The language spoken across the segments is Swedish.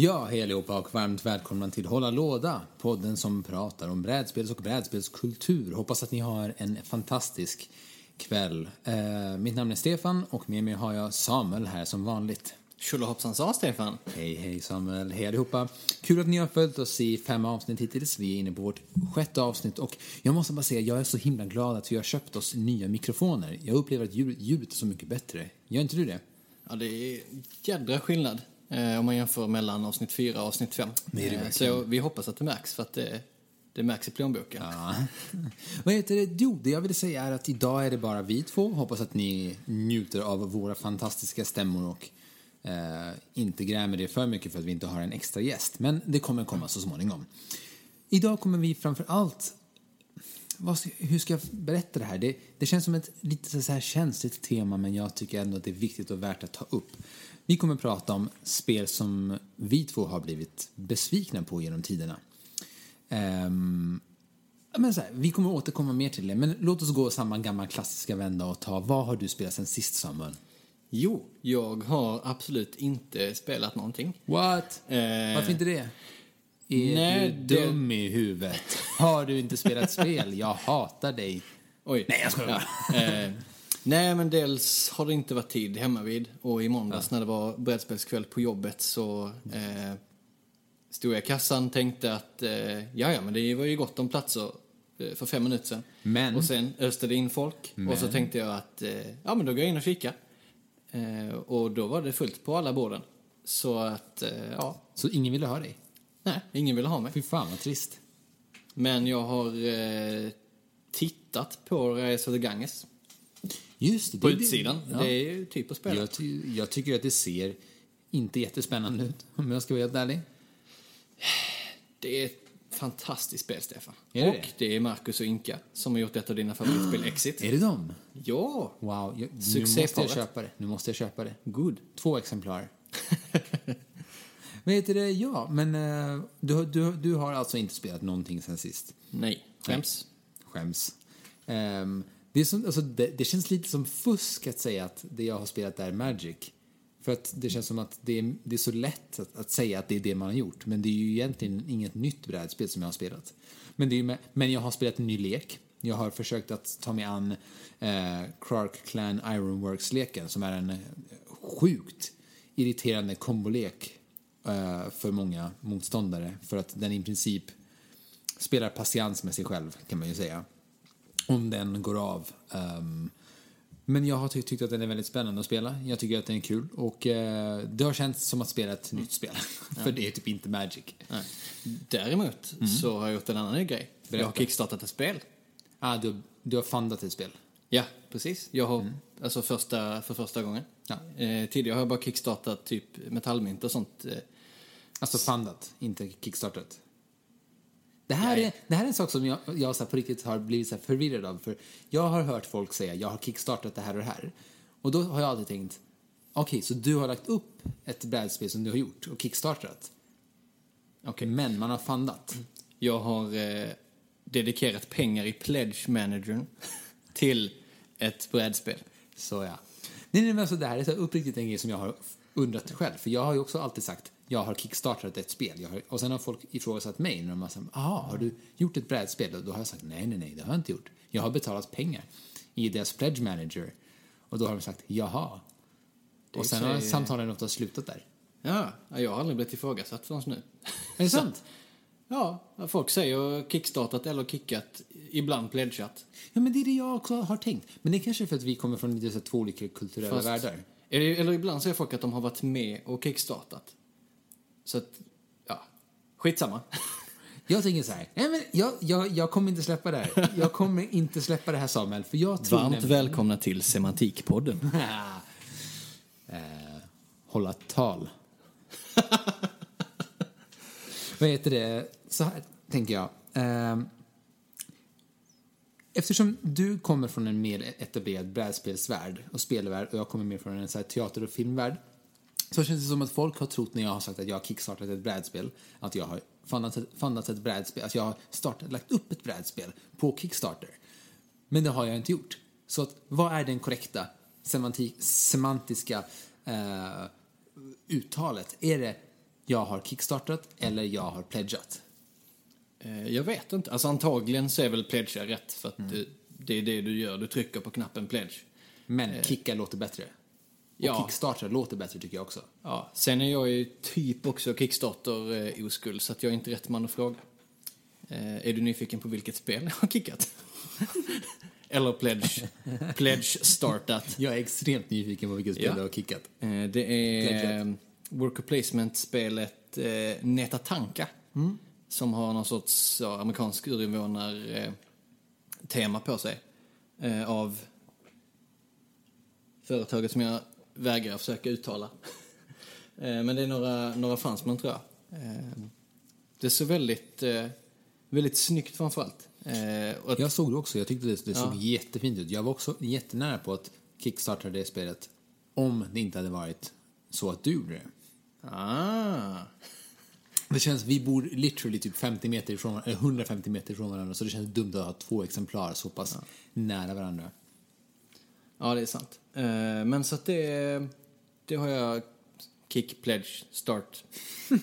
Ja, hej allihopa och varmt välkomna till Hålla låda, podden som pratar om brädspels och brädspelskultur. Hoppas att ni har en fantastisk kväll. Eh, mitt namn är Stefan och med mig har jag Samuel här som vanligt. Tjolahoppsan sa Stefan. Hej, hej Samuel. Hej allihopa. Kul att ni har följt oss i fem avsnitt hittills. Vi är inne på vårt sjätte avsnitt och jag måste bara säga, jag är så himla glad att vi har köpt oss nya mikrofoner. Jag upplever att ljud- ljudet är så mycket bättre. Gör inte du det? Ja, det är jädra skillnad om man jämför mellan avsnitt 4 och avsnitt 5. Det är det eh, så vi hoppas att det märks för att det, det märks i plånboken. Ja. Vad heter det? Jo, det jag ville säga är att idag är det bara vi två. Hoppas att ni njuter av våra fantastiska stämmor och eh, inte grämer det för mycket för att vi inte har en extra gäst. Men det kommer komma så småningom. Idag kommer vi framför allt ska, hur ska jag berätta det här? Det, det känns som ett lite så här känsligt tema men jag tycker ändå att det är viktigt och värt att ta upp. Vi kommer prata om spel som vi två har blivit besvikna på genom tiderna. Ehm, men så här, vi kommer återkomma mer till det, men låt oss gå samma gamla klassiska vända och ta vad har du spelat sen sist Samuel? Jo, jag har absolut inte spelat någonting. What? Eh, Varför inte det? Är nej, du det- dum i huvudet? Har du inte spelat spel? Jag hatar dig. Oj. Nej, jag skojar Ja, eh, Nej, men dels har det inte varit tid hemma vid och i måndags när det var brädspelskväll på jobbet så eh, stod jag i kassan tänkte att eh, ja, ja, men det var ju gott om platser eh, för fem minuter sedan. Men- Och sen öste det in folk och så Men- tänkte jag att eh, ja, men då går jag in och kikar. Eh, och då var det fullt på alla borden. Så att, eh, ja, Så ingen ville ha dig? nej, ingen ville ha mig. Fy fan vad trist. Men jag har eh, tittat på Rise of the Ganges Just det. på det- utsidan. Ja. Det är ju typ att spela. Jag, ty jag tycker att det ser inte jättespännande ut, om jag ska vara helt ärlig. Det är ett fantastiskt spel, Stefan. Är det och det är Marcus och Inka som har gjort ett av dina favoritspel, Exit. Är det dem? Ja! Wow, jag, nu måste jag köpa det. Nu måste jag köpa det. Good. Två exemplar. Vad heter det? Ja, men eh, du, du, du har alltså inte spelat någonting sen sist? Nej, skäms. Skäms. Ehm, det, är som, alltså, det, det känns lite som fusk att säga att det jag har spelat är Magic. För att det känns som att det är, det är så lätt att, att säga att det är det man har gjort. Men det är ju egentligen inget nytt brädspel som jag har spelat. Men, det är, med, men jag har spelat en ny lek. Jag har försökt att ta mig an eh, Clark Clan Ironworks-leken som är en eh, sjukt irriterande kombolek eh, för många motståndare. För att den i princip spelar patiens med sig själv, kan man ju säga. Om den går av. Ehm, men jag har ty- tyckt att den är väldigt spännande att spela. Jag tycker att den är kul. Och eh, det har känts som att spela ett nytt spel. För det är typ inte Magic. Nej. Däremot så har jag gjort en annan grej. Jag har Berätta. kickstartat ett spel. Ah, du, du har fundat ett spel. Ja, precis. Jag har, alltså första, för första gången. Ja. Eh, tidigare har jag bara kickstartat typ metallmynt och sånt. Eh, Alltså fundat, inte kickstartat. Det här, är, det här är en sak som jag, jag så på riktigt har blivit så förvirrad av. För jag har hört folk säga jag har kickstartat det här och det här. Och då har jag alltid tänkt, okej, så du har lagt upp ett brädspel som du har gjort och kickstartat. Okej. Men man har fundat. Jag har eh, dedikerat pengar i Pledge Managern till ett brädspel. Så ja. Nej, nej, men alltså det här är så uppriktigt en grej som jag har undrat själv. För jag har ju också alltid sagt, jag har kickstartat ett spel. Har, och sen har folk ifrågasatt mig när de har sagt, aha, har du gjort ett brädspel? Och då har jag sagt, nej, nej, nej, det har jag inte gjort. Jag har betalat pengar i deras pledge manager. Och då har de sagt, jaha. Det Och sen har samtalen ofta slutat där. Ja, jag har aldrig blivit ifrågasatt förrän nu. Är det sant? Ja, folk säger kickstartat eller kickat, ibland pledgat. Ja, men det är det jag också har tänkt. Men det är kanske är för att vi kommer från lite så två olika kulturella Fast- världar. Eller, eller ibland säger folk att de har varit med och kickstartat. Så att, ja, skitsamma. Jag tänker så här, nej men jag, jag, jag kommer inte släppa det här. Jag kommer inte släppa det här Samuel, för jag tror Varmt nämligen- välkomna till Semantikpodden. eh, hålla tal. Vad heter det? Så här tänker jag. Eh, eftersom du kommer från en mer etablerad brädspelsvärld och spelvärld och jag kommer mer från en så här teater och filmvärld så känns det som att folk har trott när jag har sagt att jag har kickstartat ett brädspel att jag har fundat ett, brädspel, att jag har startat, lagt upp ett brädspel på Kickstarter. Men det har jag inte gjort. Så att, vad är den korrekta semantik, semantiska eh, uttalet? Är det jag har kickstartat eller jag har pledgat. Eh, Jag vet inte. Alltså antagligen så är väl pledge rätt för att Mm. det, det är det du gör. Du trycker på knappen pledge. Men kicka låter bättre. Och Ja. kickstarta låter bättre tycker jag också. Ja, sen är jag ju typ också Kickstarter-oskuld så att jag är inte rätt man att fråga. Eh, är du nyfiken på vilket spel jag har kickat? Eller pledge, pledge startat. Jag är extremt nyfiken på vilket spel Ja. du har kickat. Eh, det är eh, worker placement-spelet eh, Netatanka. Mm. Som har någon sorts ja, amerikansk urinvånar-tema på sig. Eh, av företaget som jag vägrar försöka uttala. eh, men det är några, några fransmän tror jag. Eh, det såg väldigt, eh, väldigt snyggt framförallt. Och att, Jag såg det också, jag tyckte det, det såg Ja. jättefint ut. Jag var också jättenära på att kickstarta det spelet om det inte hade varit så att du gjorde det. ah, Det känns, vi bor literally typ 50 meter ifrån, eller 150 meter ifrån varandra så det känns dumt att ha två exemplar så pass nära varandra. Ja, det är sant. Eh, men så att det, det har jag Kick Pledge Start.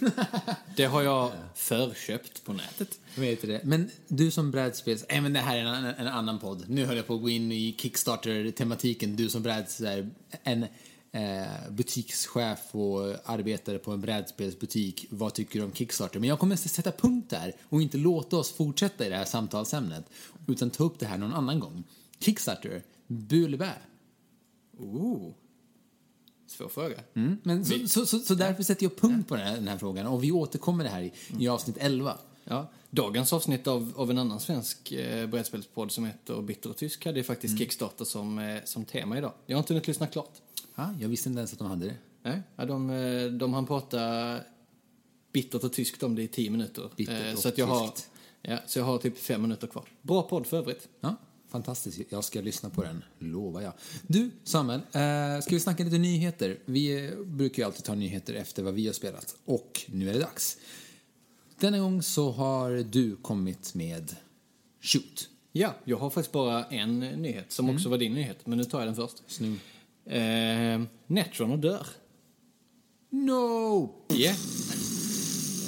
det har jag förköpt på nätet. Vet du det? Men du som brädspels... Nej, men det här är en, en annan podd. Nu höll jag på att gå in i Kickstarter-tematiken. Du som bräds... En eh, butikschef och arbetare på en brädspelsbutik. Vad tycker du om Kickstarter? Men jag kommer att sätta punkt där och inte låta oss fortsätta i det här samtalsämnet. Utan ta upp det här någon annan gång. Kickstarter, bu eller bä? Ooh. Svår fråga. Mm. Men så, så, så, så därför sätter jag punkt på den här, den här frågan. Och vi återkommer det här i, i avsnitt 11. Ja, dagens avsnitt av, av en annan svensk eh, brädspelspodd som heter Bitter och tysk hade faktiskt Kickstarter som, eh, som tema idag. Jag har inte hunnit lyssna klart. Ja, jag visste inte ens att de hade det. Nej, ja, de, eh, de hann prata bittert och tyskt om det i tio minuter. Eh, så, att jag har, ja, så jag har typ fem minuter kvar. Bra podd för övrigt. Ja, fantastiskt. Jag ska lyssna på den, lovar jag. Du, Samuel, eh, ska vi snacka lite nyheter? Vi brukar ju alltid ta nyheter efter vad vi har spelat. Och nu är det dags. Denna gång så har du kommit med Shoot. Ja, jag har faktiskt bara en nyhet som också var din nyhet, men nu tar jag den först. Snygg. Eh, Netrunner dör. No! Ja.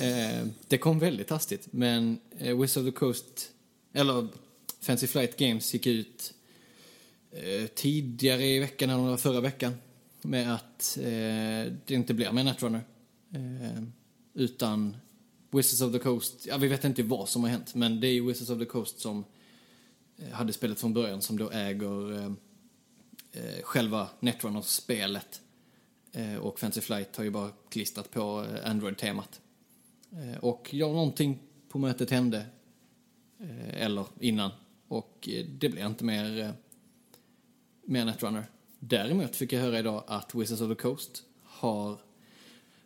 Eh, det kom väldigt hastigt, men eh, Wizard of the Coast, eller Fancy Flight Games gick ut eh, tidigare i veckan, eller förra veckan, med att eh, det inte blir mer Netrunner. Eh, utan Wizards of the Coast, ja vi vet inte vad som har hänt, men det är ju Wizards of the Coast som eh, hade spelet från början, som då äger eh, eh, själva Netrunner-spelet. Och Fancy Flight har ju bara klistrat på Android-temat. Och ja, någonting på mötet hände. Eller innan. Och eh, det blev inte mer, eh, mer Netrunner. Däremot fick jag höra idag att Wizards of the Coast har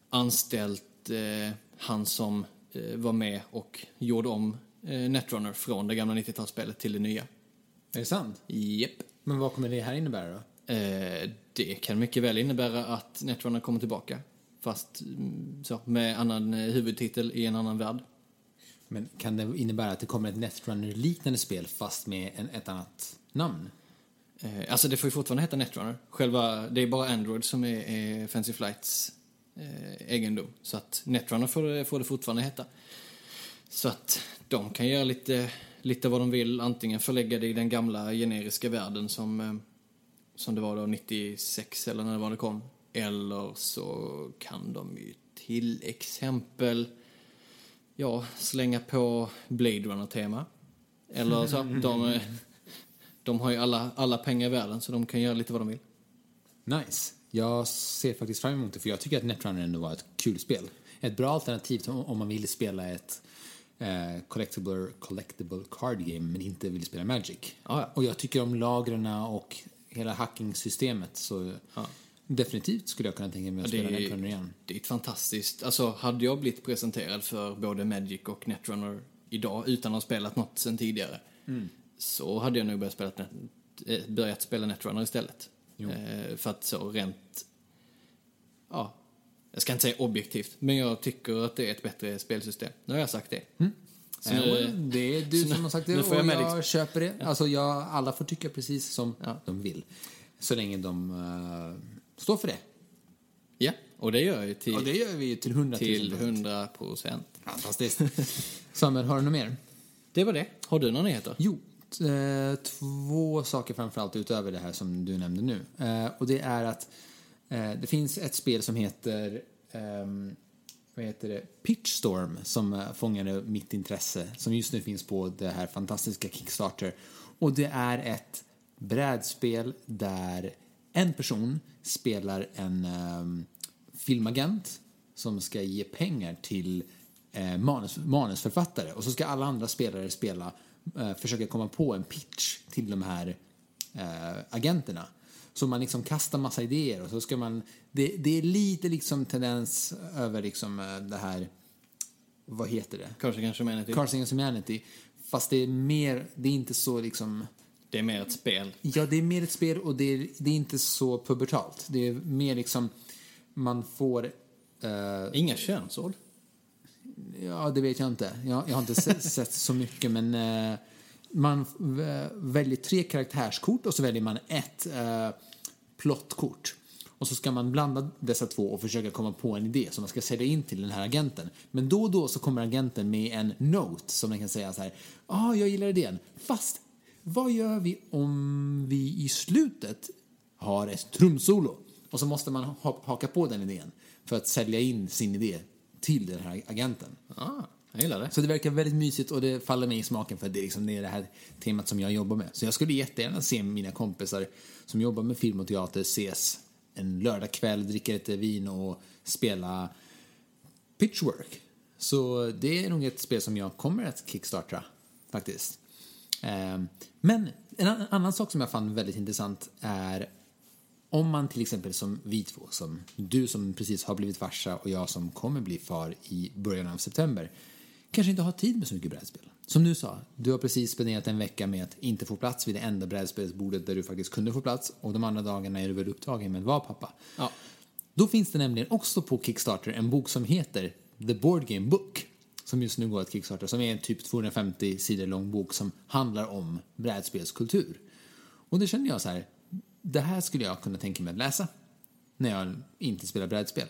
anställt eh, han som eh, var med och gjorde om eh, Netrunner från det gamla 90-talsspelet till det nya. Är det sant? Japp. Men vad kommer det här innebära då? Eh, det kan mycket väl innebära att Netrunner kommer tillbaka. Fast mm, så, med annan huvudtitel i en annan värld. Men kan det innebära att det kommer ett Netrunner-liknande spel fast med en, ett annat namn? Eh, alltså det får ju fortfarande heta Netrunner. Själva, det är bara Android som är, är Fancy Flights eh, egendom. Så att Netrunner får det, får det fortfarande heta. Så att de kan göra lite, lite vad de vill. Antingen förlägga det i den gamla generiska världen som, eh, som det var då 96 eller när det var det kom. Eller så kan de ju till exempel ja, slänga på Blade Runner-tema. Eller så. De, de har ju alla, alla pengar i världen så de kan göra lite vad de vill. Nice. Jag ser faktiskt fram emot det för jag tycker att Netrunner ändå var ett kul spel. Ett bra alternativ om man vill spela ett eh, collectible, collectible card game men inte vill spela Magic. Ja, ja. Och jag tycker om lagren och hela hacking-systemet så definitivt skulle jag kunna tänka mig att spela är, Netrunner igen. det är ett fantastiskt... Alltså, hade jag blivit presenterad för både Magic och Netrunner idag utan att ha spelat något sen tidigare så hade jag nog börjat spela, net, eh, börjat spela Netrunner istället. Eh, för att så rent... Ja, jag ska inte säga objektivt, men jag tycker att det är ett bättre spelsystem. Nu har jag sagt det. Så Eh, nu- det är du så nu- som har sagt det och jag jag, Magic. köper det. Alltså jag, alla får tycka precis som Ja. de vill. Så länge de eh, står för det. Ja, Och det gör ju till, Och det gör vi ju till 100 000 till 100 procent. Fantastiskt. Samuel, har du något mer? Det var det. Har du några nyheter? Jo, eh, två saker framförallt utöver det här som du nämnde nu. Eh, och det är att eh, det finns ett spel som heter ehm, vad heter det? Pitchstorm som fångade mitt intresse som just nu finns på det här fantastiska Kickstarter. Och det är ett brädspel där en person spelar en ehm, filmagent som ska ge pengar till eh, manus, manusförfattare och så ska alla andra spelare spela, eh, försöka komma på en pitch till de här eh, agenterna. Så man liksom kastar massa idéer och så ska man, det, det är lite liksom tendens över liksom eh, det här, vad heter det? Kanske menar till. Cards Against Humanity. Fast det är mer, det är inte så liksom, Det är mer ett spel. Ja, det är mer ett spel och det är, det är inte så pubertalt. Det är mer liksom, man får... eh, Inga könsord. ja, det vet jag inte. Jag, jag har inte sett, så mycket, men eh, man väljer tre karaktärskort och så väljer man ett uh, plottkort. Och så ska man blanda dessa två och försöka komma på en idé som man ska sälja in till den här agenten. Men då och då så kommer agenten med en note som man kan säga så här. Ja, ah, jag gillar idén. Fast vad gör vi om vi i slutet har ett trumsolo? Och så måste man ha, haka på den idén för att sälja in sin idé till den här agenten. Ah, jag gillar det. Så det verkar väldigt mysigt och det faller mig i smaken för det är, liksom, det är det här temat som jag jobbar med. Så jag skulle jättegärna se mina kompisar som jobbar med film och teater ses en lördagkväll, dricka lite vin och spela pitchwork. Så det är nog ett spel som jag kommer att kickstarta faktiskt. Ehm, Men en an- annan sak som jag fann väldigt intressant är om man till exempel som vi två, som du som precis har blivit farsa och jag som kommer bli far i början av september, kanske inte har tid med så mycket brädspel. Som du sa, du har precis spenderat en vecka med att inte få plats vid det enda brädspelsbordet där du faktiskt kunde få plats och de andra dagarna är du väl upptagen med att vara pappa. Ja. Då finns det nämligen också på Kickstarter en bok som heter The Board Game Book som just nu går att Kickstarter, som är en typ 250 sidor lång bok som handlar om brädspelskultur. Och det kände jag så här, det här skulle jag kunna tänka mig att läsa när jag inte spelar brädspel.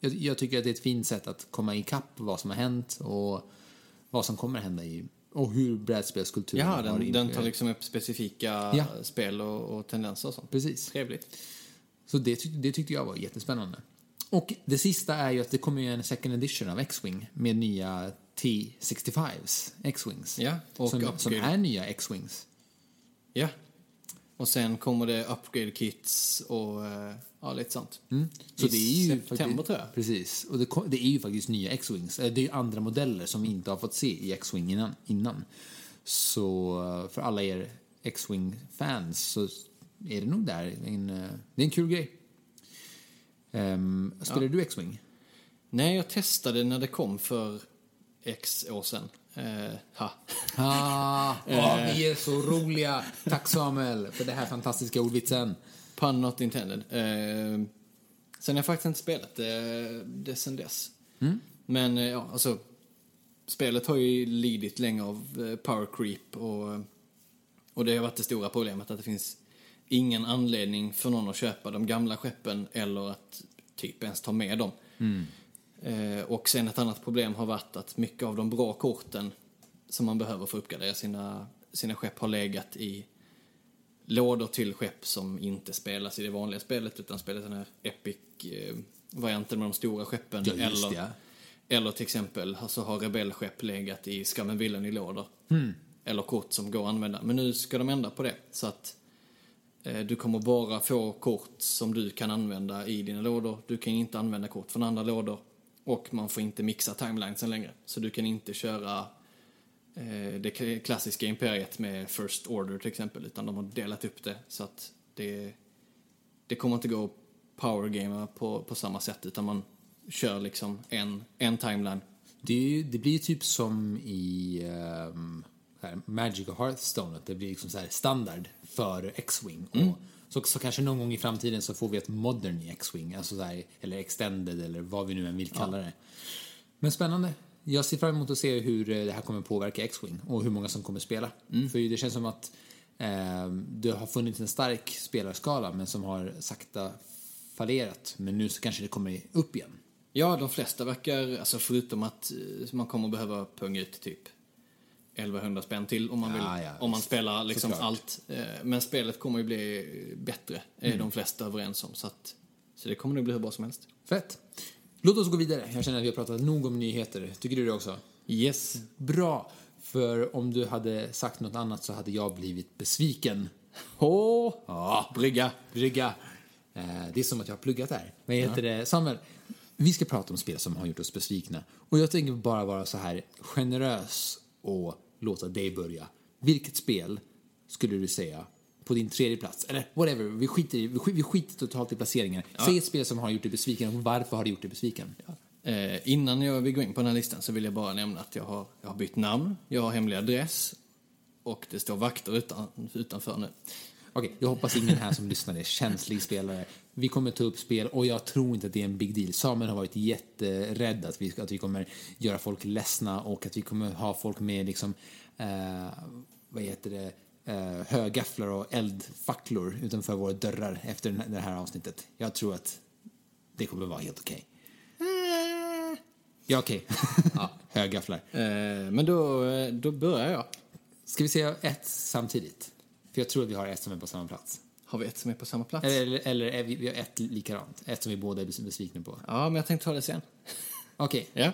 Jag, jag tycker att det är ett fint sätt att komma ikapp vad som har hänt och vad som kommer hända i och hur brädspelskulturen Ja, har den, den influerat. tar liksom upp specifika Ja. spel och, och tendenser och sånt. Precis. Trevligt. Så det, tyck- det tyckte jag var jättespännande. Och det sista är ju att det kommer ju en second edition av X-Wing med nya T65s X-Wings. Ja, och som, som är nya X-Wings. Ja. Och sen kommer det upgrade kits och eh, ja, lite sånt. Så I det är ju september faktiskt, tror jag. Precis. Och det, det är ju faktiskt nya X-Wings. Eh, Det är ju andra modeller som vi inte har fått se i X-Wing innan. innan. Så eh, för alla er X-Wing-fans så är det nog där en, det är en kul grej. Um, spelar du X-Wing? Nej, jag testade när det kom för X år sedan. Eh, ha. Ah, vi är så roliga. Tack Samuel för det här fantastiska ordvitsen. Pun not intended. Eh, sen har jag faktiskt inte spelat det, det sen dess. Men eh, ja, alltså. Spelet har ju lidit länge av eh, power creep och, och det har varit det stora problemet att det finns ingen anledning för någon att köpa de gamla skeppen eller att typ ens ta med dem. Eh, och sen ett annat problem har varit att mycket av de bra korten som man behöver för att uppgradera sina, sina skepp har legat i lådor till skepp som inte spelas i det vanliga spelet utan spelas den här Epic-varianten med de stora skeppen. Ja, eller, ja. eller till exempel så har rebellskepp legat i Skammen villen i lådor. Eller kort som går att använda. Men nu ska de ändra på det så att eh, Eh, du kommer bara få kort som du kan använda i dina lådor. Du kan inte använda kort från andra lådor. Och man får inte mixa timelinesen längre. Så du kan inte köra eh, det klassiska imperiet med First Order till exempel. Utan de har delat upp det så att det, det kommer inte gå att powergamea på, på samma sätt. Utan man kör liksom en, en timeline. Det, det blir ju typ som i Um här, Magic och Hearthstone, att det blir liksom så här standard för X-Wing. Och Så, så kanske någon gång i framtiden så får vi ett modern X-Wing, alltså så här, eller extended eller vad vi nu än vill kalla det. Men spännande. Jag ser fram emot att se hur eh, det här kommer påverka X-Wing och hur många som kommer spela. För det känns som att eh, det har funnits en stark spelarskala men som har sakta fallerat. Men nu så kanske det kommer upp igen. Ja, de flesta verkar, alltså förutom att eh, man kommer behöva punga ut typ 1100 spänn till om man, vill, Ja, ja, om man spelar liksom Såklart. allt. Eh, Men spelet kommer ju bli bättre, är Mm. de flesta överens om. Så, att, så det kommer nog bli hur bra som helst. Fett. Låt oss gå vidare. Jag känner att vi har pratat nog om nyheter. Tycker du det också? Yes. Bra. För om du hade sagt något annat så hade jag blivit besviken. Åh, Ja, brygga. brygga. Eh, Det är som att jag har pluggat där. Vad heter det? Samuel, vi ska prata om spel som har gjort oss besvikna. Och jag tänker bara vara så här generös och låta dig börja. Vilket spel skulle du säga på din tredje plats? Eller whatever, vi skiter, i, vi skiter, vi skiter totalt i placeringen. Säg ett spel som har gjort dig besviken och varför har det gjort dig besviken? Eh, innan jag vill gå in på den här listan så vill jag bara nämna att jag har, jag har bytt namn, jag har hemlig adress och det står vakter utan, utanför nu. Okej, jag hoppas ingen här som lyssnar är känslig spelare. Vi kommer ta upp spel och jag tror inte att det är en big deal. Samuel har varit jätterädd att vi, att vi kommer göra folk ledsna och att vi kommer ha folk med liksom, eh, vad heter det, eh, högafflar och eldfacklor utanför våra dörrar efter det här avsnittet. Jag tror att det kommer vara helt okej. Ja, okej. ja, högafflar. Eh, men då, eh, då börjar jag. Ska vi säga ett samtidigt? För jag tror att vi har ett som är på samma plats. Har vi ett som är på samma plats? Eller, eller är vi, vi har ett likadant? Ett som vi båda är bes- besvikna på. Ja, men jag tänkte ta det sen. Okej. Ja.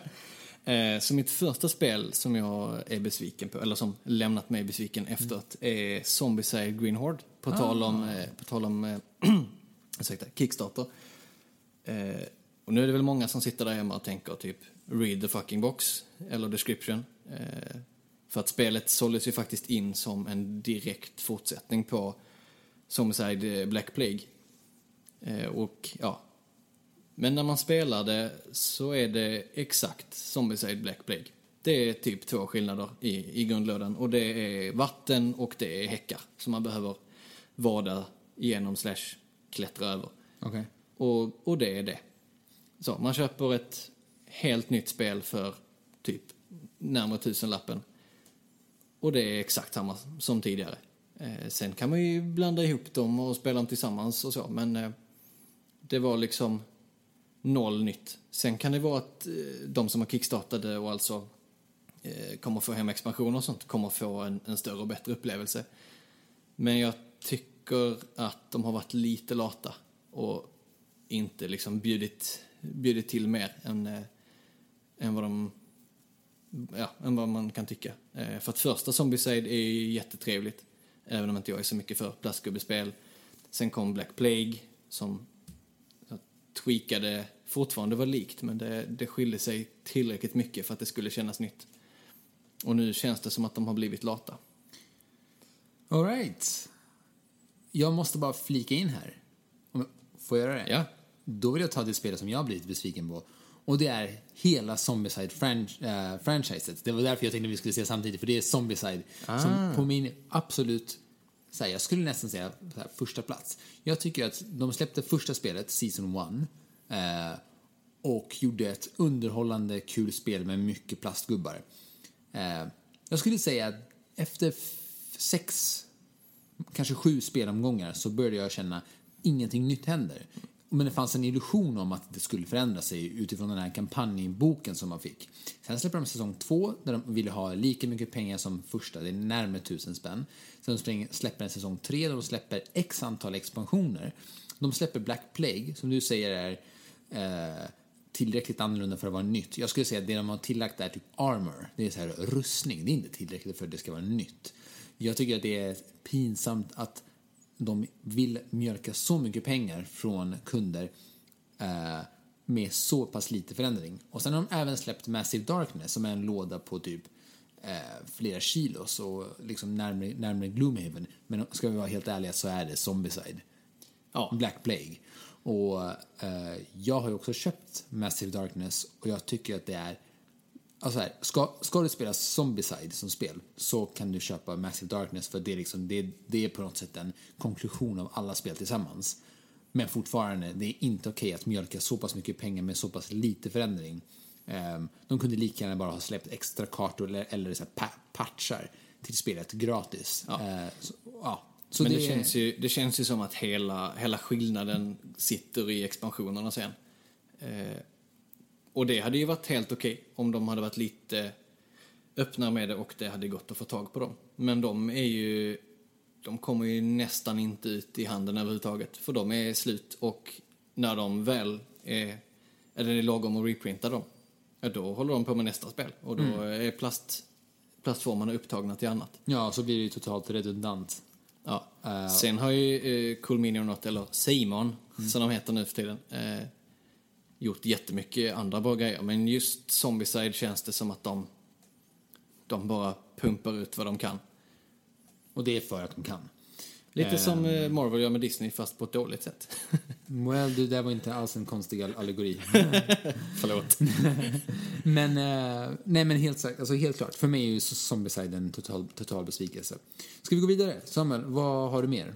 Eh, så mitt första spel som jag är besviken på, eller som lämnat mig besviken efteråt, är Zombicide Green Horde. På tal om, eh, på tal om eh, ursäkta, Kickstarter. Och nu är det väl många som sitter där hemma och tänker typ read the fucking box, eller description. För att spelet såldes ju faktiskt in som en direkt fortsättning på Zombicide Black Plague. Eh, och ja, men när man spelar det så är det exakt Zombicide Black Plague. Det är typ två skillnader i, i grundlådan. Och det är vatten och det är häckar som man behöver vada igenom slash klättra över. Okej. Och, och det är det. Så, man köper ett helt nytt spel för typ närmare tusenlappen. Och det är exakt samma som tidigare. Eh, sen kan man ju blanda ihop dem och spela dem tillsammans och så, men eh, det var liksom noll nytt. Sen kan det vara att eh, de som har kickstartade och alltså eh, kommer få hem expansioner och sånt kommer få en, en större och bättre upplevelse. Men jag tycker att de har varit lite lata och inte liksom bjudit, bjudit till mer än, eh, än vad de ja, än vad man kan tycka. Eh, för att första Zombicide är ju jättetrevligt, även om inte jag är så mycket för plastgubbespel. Sen kom Black Plague som jag tweakade, fortfarande var likt, men det, det skilde sig tillräckligt mycket för att det skulle kännas nytt. Och nu känns det som att de har blivit lata. All right. Jag måste bara flika in här. Om jag får göra det? Ja. Då vill jag ta det spelet som jag har blivit besviken på. Och det är hela Zombicide fran äh. Det var därför jag tänkte att vi skulle se samtidigt, för det är Zombicide som på min absolut, så här, jag skulle nästan säga här, första plats. Jag tycker att de släppte första spelet, Season 1, eh, och gjorde ett underhållande, kul spel med mycket plastgubbar. Eh, jag skulle säga att efter sex kanske sju spelomgångar så började jag känna ingenting nytt händer. Men det fanns en illusion om att det skulle förändra sig utifrån den här kampanjboken som man fick. Sen släpper de säsong två där de ville ha lika mycket pengar som första, det är närmare tusen spänn. Sen släpper de säsong tre där de släpper x antal expansioner. De släpper Black Plague, som du säger är eh, tillräckligt annorlunda för att vara nytt. Jag skulle säga att det de har tillagt är typ armor, det är så här rustning, det är inte tillräckligt för att det ska vara nytt. Jag tycker att det är pinsamt att de vill mjölka så mycket pengar från kunder eh, med så pass lite förändring. Och sen har de även släppt Massive Darkness som är en låda på typ eh, flera kilos och liksom närmare, närmare Gloomhaven. Men ska vi vara helt ärliga så är det Zombicide. Ja. Black Plague. Och eh, jag har ju också köpt Massive Darkness och jag tycker att det är Alltså här, ska, ska du spela Zombicide som spel så kan du köpa Massive Darkness för det är, liksom, det, det är på något sätt en konklusion av alla spel tillsammans. Men fortfarande, det är inte okej att mjölka så pass mycket pengar med så pass lite förändring. Ehm, de kunde lika gärna bara ha släppt extra kartor eller, eller så här pa patchar till spelet gratis. Ja. Eh, så, ja. Så men det, det- känns ju, det känns ju som att hela, hela skillnaden sitter i expansionerna sen. Och det hade ju varit helt okej om de hade varit lite öppnare med det och det hade gått att få tag på dem. Men de är ju, de kommer ju nästan inte ut i handeln överhuvudtaget. För de är slut och när de väl är, eller det är lagom att reprinta dem, ja, då håller de på med nästa spel. Och då är plast, plastformarna upptagna till annat. Ja, så blir det ju totalt redundant. Ja. Eh, Sen har ju eh, Cool Mini or Not, eller Simon, som de heter nu för tiden, eh, gjort jättemycket andra bra grejer. Men just Zombieside känns det som att de, de bara pumpar ut vad de kan. Och det är för att de kan. Lite som eh, Marvel gör med Disney, fast på ett dåligt sätt. Well, det där var inte alls en konstig allegori. Förlåt. men, eh, nej men helt, alltså helt klart. För mig är ju Zombieside en total, total besvikelse. Ska vi gå vidare? Samuel, vad har du mer?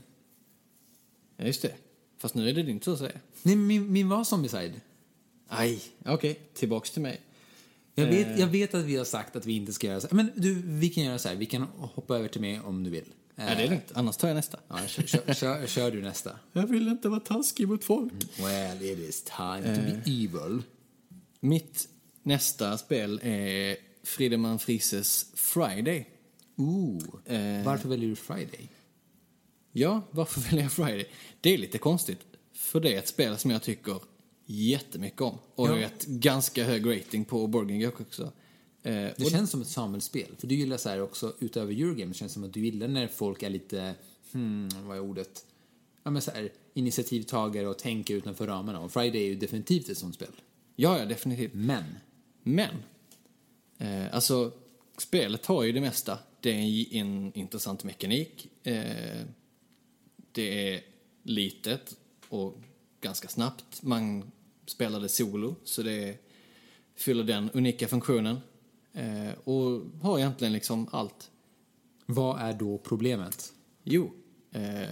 Ja, just det. Fast nu är det din tur att säga. Nej, min, min var Zombieside. Aj, okej. Tillbaks till mig. Jag vet, Eh. jag vet att vi har sagt att vi inte ska göra så här. Men du, vi kan göra så här. Vi kan hoppa över till mig om du vill. Ja, det är lugnt. Annars tar jag nästa. Ja, kör, kör, kör, kör du nästa. Jag vill inte vara taskig mot folk. Well, it is time to be evil. Mitt nästa spel är Friedemann Frises Friday. Ooh. Eh. Varför väljer du Friday? Ja, varför väljer jag Friday? Det är lite konstigt, för det är ett spel som jag tycker jättemycket om. Och Ja. ett ganska hög rating på Board Game Geek också. Eh, Det och, känns som ett Samuel-spel. För du gillar så här också, utöver Eurogame, det känns som att du gillar när folk är lite, hmm, vad är ordet? Ja men så här, initiativtagare och tänker utanför ramarna. Och Friday är ju definitivt ett sånt spel. ja, ja, definitivt. Men, Men, eh, alltså, spelet har ju det mesta. Det är en intressant mekanik. Eh, det är litet och ganska snabbt. Man spelar det solo, så det fyller den unika funktionen. Eh, och har egentligen liksom allt. vad är då problemet? Jo, eh,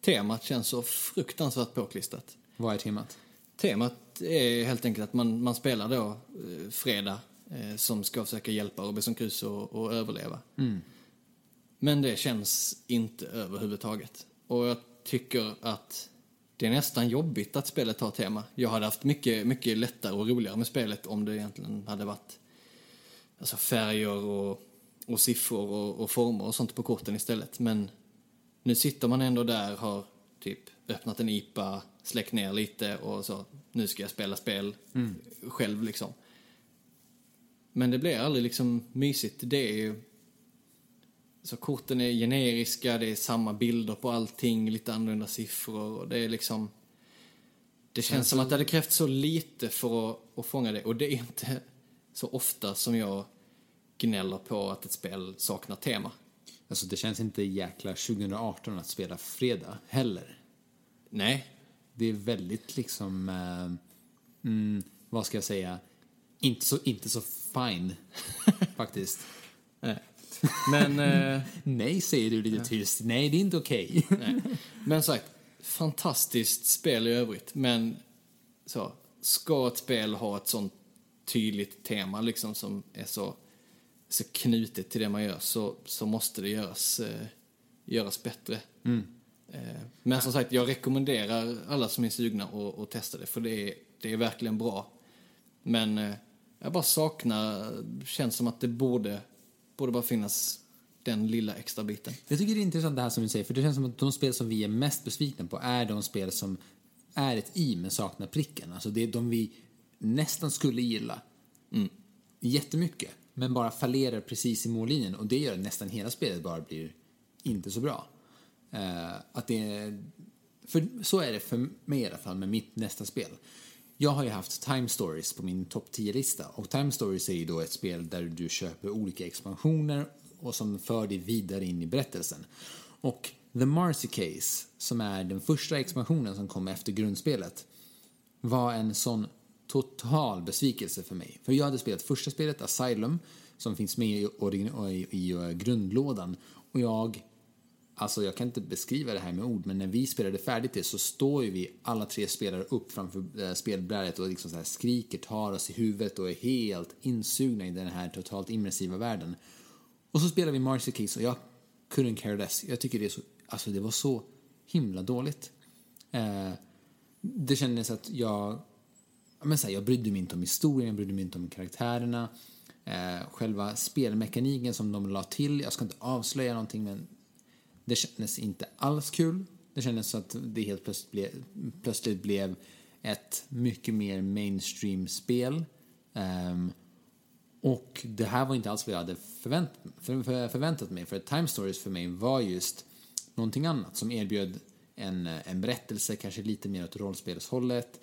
temat känns så fruktansvärt påklistrat. Vad är temat? Temat är helt enkelt att man, man spelar då eh, fredag eh, som ska försöka hjälpa Robinson Crusoe att överleva. Men det känns inte överhuvudtaget. Och jag tycker att det är nästan jobbigt att spelet har tema. Jag hade haft mycket, mycket lättare och roligare med spelet om det egentligen hade varit alltså färger och, och siffror och, och former och sånt på korten istället. Men nu sitter man ändå där, har typ öppnat en IPA, släckt ner lite och så, nu ska jag spela spel själv liksom. Men det blir aldrig liksom mysigt. Det är ju... Så korten är generiska, det är samma bilder på allting, lite annorlunda siffror och det är liksom... Det känns som att det hade krävt så lite för att, att fånga det och det är inte så ofta som jag gnäller på att ett spel saknar tema. Alltså det känns inte jäkla 2018 att spela fredag heller. Nej, Det är väldigt liksom, eh, mm, vad ska jag säga, inte så, inte så fine faktiskt. nej. Men... eh, Nej, säger du lite tyst. Nej, det är inte okej. Nej. Men sagt, fantastiskt spel i övrigt. Men så, ska ett spel ha ett sånt tydligt tema liksom som är så, så knutet till det man gör så, så måste det göras, eh, göras bättre. Eh, men som sagt, jag rekommenderar alla som är sugna att, att testa det för det är, det är verkligen bra. Men eh, jag bara saknar, känns som att det borde, borde bara finnas den lilla extra biten. Jag tycker det är intressant det här som du säger, för det känns som att de spel som vi är mest besvikna på är de spel som är ett i men saknar pricken. Alltså det är de vi nästan skulle gilla jättemycket, men bara fallerar precis i mållinjen och det gör att nästan hela spelet bara blir inte så bra. Eh, att det för så är det för mig i alla fall med mitt nästa spel. Jag har ju haft Time Stories på min topp 10-lista och Time Stories är ju då ett spel där du köper olika expansioner och som för dig vidare in i berättelsen. Och The Marcy Case, som är den första expansionen som kom efter grundspelet, var en sån total besvikelse för mig. För jag hade spelat första spelet, Asylum, som finns med i, i, i, i grundlådan. Och jag, alltså jag kan inte beskriva det här med ord, men när vi spelade färdigt det så står ju vi alla tre spelare upp framför eh, spelbrädet och liksom så här skriker, tar oss i huvudet och är helt insugna i den här totalt immersiva världen. Och så spelar vi Marcy Keys, och jag couldn't care less. Jag tycker det är så, alltså det var så himla dåligt. Eh, det kändes att jag, men så här, jag brydde mig inte om historien, jag brydde mig inte om karaktärerna. Eh, själva spelmekaniken som de la till, jag ska inte avslöja någonting men det kändes inte alls kul. Det kändes så att det helt plötsligt blev, plötsligt blev ett mycket mer mainstream-spel. Um, ehm, och det här var inte alls vad jag hade förvänt, för, för, förväntat mig. För Time Stories för mig var just någonting annat som erbjöd en, en berättelse, kanske lite mer åt rollspelshållet.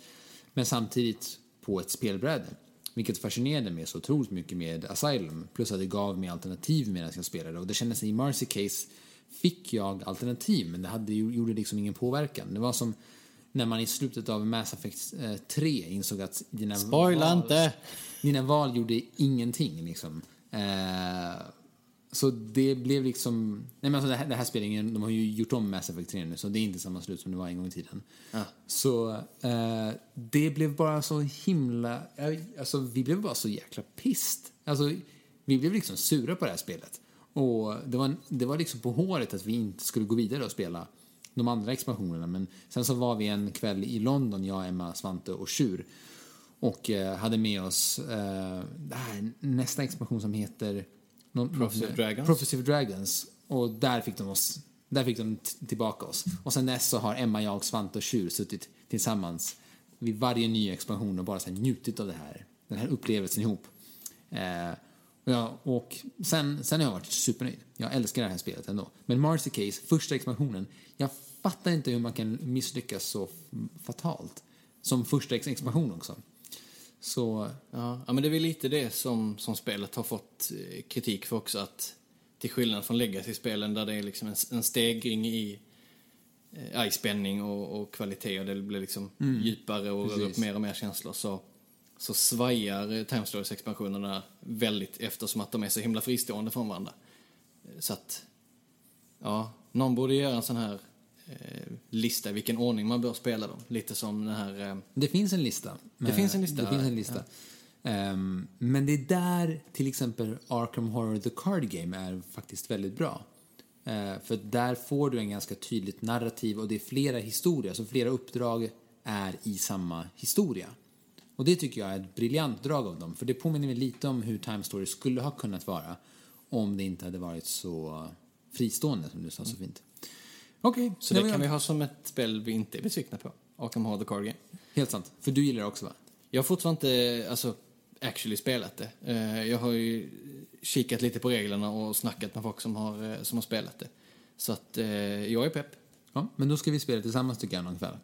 Men samtidigt på ett spelbräde. Vilket fascinerade mig så otroligt mycket med Asylum. Plus att det gav mig alternativ medan jag spelade. Och det kändes i Marcy Case fick jag alternativ men det hade, gjorde liksom ingen påverkan. Det var som när man i slutet av Mass Effect 3 eh, insåg att dina Spoila val, inte! Dina val gjorde ingenting liksom. Eh, så det blev liksom... Nej men alltså det här, det här spelningen, de har ju gjort om Mass Effect 3 nu så det är inte samma slut som det var en gång i tiden. Ja. Så eh, det blev bara så himla... Alltså vi blev bara så jäkla pist. Alltså vi blev liksom sura på det här spelet. Och det var, det var liksom på håret att vi inte skulle gå vidare och spela de andra expansionerna. Men sen så var vi en kväll i London, jag, Emma, Svante och Tjur. Och eh, hade med oss eh, här, nästa expansion som heter... Någon, Prophecy Dragons. Prophecy Dragons. Och där fick de oss där fick de tillbaka oss. Och sen dess så har Emma, jag, Svante och Tjur suttit tillsammans vid varje ny expansion och bara så njutit av det här, den här upplevelsen ihop. Eh, Ja, och sen, sen har jag varit supernöjd. Jag älskar det här spelet ändå. Men Marcy Case, första expansionen, jag fattar inte hur man kan misslyckas så fatalt. Som första expansion också. Så... Ja, men det är väl lite det som, som spelet har fått eh, kritik för också. Att till skillnad från Legacy-spelen där det är liksom en, en stegring i, eh, i spänning och, och kvalitet och det blir liksom mm. djupare och rör upp mer och mer känslor. Så så svajar Time Stories-expansionerna väldigt eftersom att de är så himla fristående från varandra. Så att, ja, någon borde göra en sån här eh, lista i vilken ordning man bör spela dem. Lite som den här... Eh... Det finns en lista. Det finns en lista. Det finns en lista. Ja. Um, men det är där till exempel Arkham Horror The Card Game är faktiskt väldigt bra. Uh, för där får du en ganska tydligt narrativ och det är flera historier, så flera uppdrag är i samma historia. Och det tycker jag är ett briljant drag av dem, för det påminner mig lite om hur Time Story skulle ha kunnat vara om det inte hade varit så fristående, som du sa så mm. fint. Okej. Okay, så det kan jag... vi ha som ett spel vi inte är besvikna på? Arkham Horror the Card Game. Helt sant. För du gillar det också, va? Jag har fortfarande inte, alltså, actually spelat det. Eh, jag har ju kikat lite på reglerna och snackat med folk som har, eh, som har spelat det. Så att eh, jag är pepp. Ja, men då ska vi spela tillsammans tycker jag någon kväll.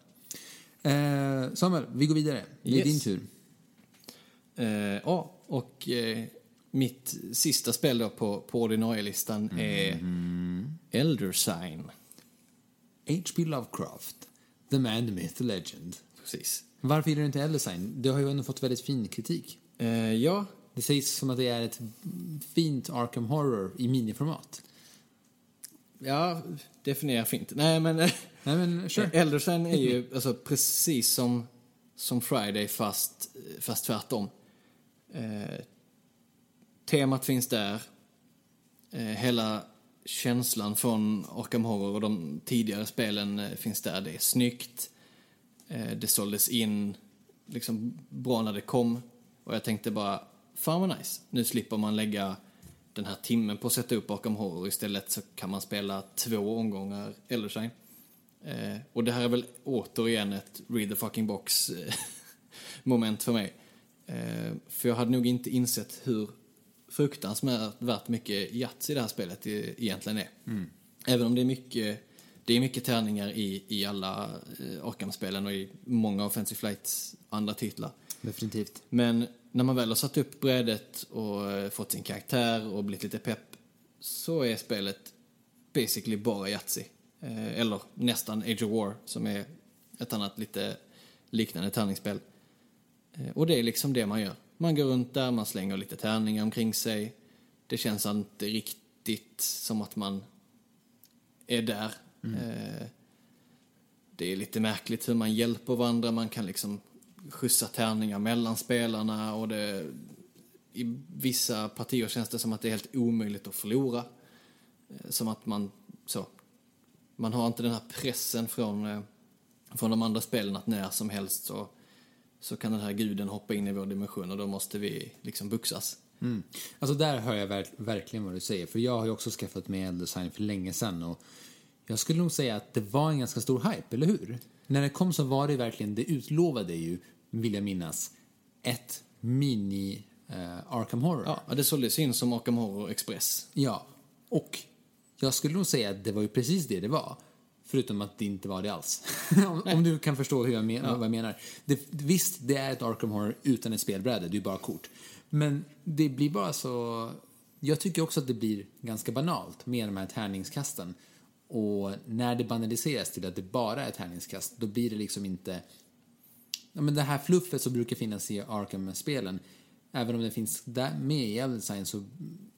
Eh, Samuel, vi går vidare. Det är yes. din tur. Eh, ja, och eh, mitt sista spel då på, på ordinarie-listan mm. är Elder Sign. H.P. Lovecraft, The Man, The Myth, The Legend. Precis. Varför gillar du inte Elder Sign? Det har ju ändå fått väldigt fin kritik. Eh, ja. Det sägs som att det är ett fint Arkham Horror i miniformat. Ja, definiera fint. Nej, men... Nej, men sure. Eldersen är ju alltså, precis som, som Friday, fast, fast tvärtom. Eh, temat finns där. Eh, hela känslan från Arkham Horror och de tidigare spelen eh, finns där. Det är snyggt. Eh, det såldes in liksom bra när det kom. Och jag tänkte bara, fan vad nice. Nu slipper man lägga den här timmen på att sätta upp bakom horror. Istället så kan man spela två omgångar Eldershine. Eh, och det här är väl återigen ett read the fucking box eh, moment för mig. Eh, för jag hade nog inte insett hur fruktansvärt mycket i det här spelet egentligen är. Mm. Även om det är mycket, det är mycket tärningar i, i alla eh, Arkham-spelen och i många Offensive Flights andra titlar. Definitivt. Men när man väl har satt upp brädet och eh, fått sin karaktär och blivit lite pepp så är spelet basically bara Yatzy. Eh, eller nästan Age of War som är ett annat lite liknande tärningsspel. Eh, och det är liksom det man gör. Man går runt där, man slänger lite tärningar omkring sig. Det känns inte riktigt som att man är där. Mm. Det är lite märkligt hur man hjälper varandra, man kan liksom skjutsa tärningar mellan spelarna och det, i vissa partier känns det som att det är helt omöjligt att förlora. Eh, som att man så, man har inte den här pressen från, eh, från de andra spelen att när som helst så, så kan den här guden hoppa in i vår dimension och då måste vi liksom buxas. Mm. Alltså där hör jag verk verkligen vad du säger, för jag har ju också skaffat mig Eldesign för länge sedan och jag skulle nog säga att det var en ganska stor hype, eller hur? När det kom så var det verkligen, det utlovade ju, vill jag minnas, ett mini uh, Arkham Horror. Ja, det såldes in som Arkham Horror Express. Ja, och jag skulle nog säga att det var ju precis det det var. Förutom att det inte var det alls. om, om, du kan förstå hur jag men, ja. vad jag menar. Det, visst, det är ett Arkham Horror utan ett spelbräde, det är ju bara kort. Men det blir bara så... Jag tycker också att det blir ganska banalt med de här tärningskasten. Och när det banaliseras till att det bara är tärningskast, då blir det liksom inte... Ja, men det här fluffet som brukar finnas i Arkham-spelen, även om det finns där med i Eldesign så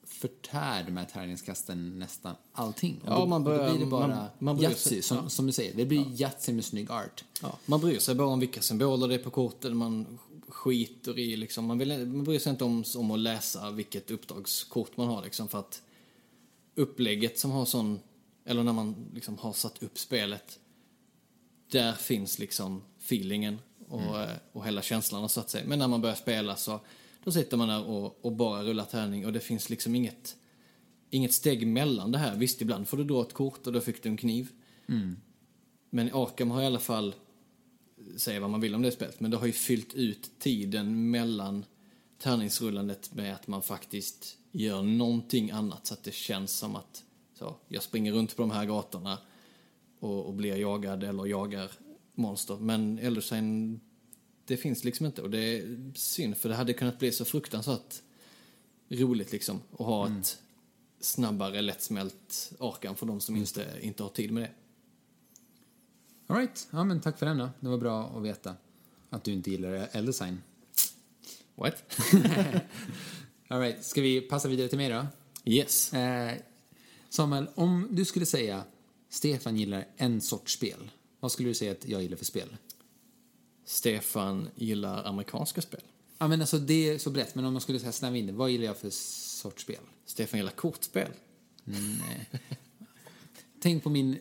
förtär de här tärningskasten nästan allting. Ja, då, man börjar, då blir det bara man, man Yatzy, som, ja. som du säger. Det blir ja. Yatzy med snygg art. Ja, man bryr sig bara om vilka symboler det är på korten, man skiter i liksom, man, vill, man bryr sig inte om, om att läsa vilket uppdragskort man har liksom för att upplägget som har sån, eller när man liksom har satt upp spelet, där finns liksom feelingen och, mm. och hela känslan så att säga. Men när man börjar spela så då sitter man där och, och bara rullar tärning och det finns liksom inget, inget steg mellan det här. Visst, ibland får du dra ett kort och då fick du en kniv. Mm. Men Arkham har i alla fall, säga vad man vill om det spelet, men det har ju fyllt ut tiden mellan tärningsrullandet med att man faktiskt gör någonting annat så att det känns som att så, jag springer runt på de här gatorna och, och blir jagad eller jagar monster. Men Eldersign det finns liksom inte och det är synd för det hade kunnat bli så fruktansvärt roligt liksom att ha mm. ett snabbare lättsmält Arkan för de som inte, inte har tid med det. Alright, ja men tack för den då. Det var bra att veta att du inte gillar Eldesign. What? Alright, ska vi passa vidare till mig då? Yes. Eh, Samuel, om du skulle säga Stefan gillar en sorts spel, vad skulle du säga att jag gillar för spel? Stefan gillar amerikanska spel. Ja, men alltså det är så brett, men om man skulle säga snäva in det, vad gillar jag för sorts spel? Stefan gillar kortspel. Nej. Tänk på min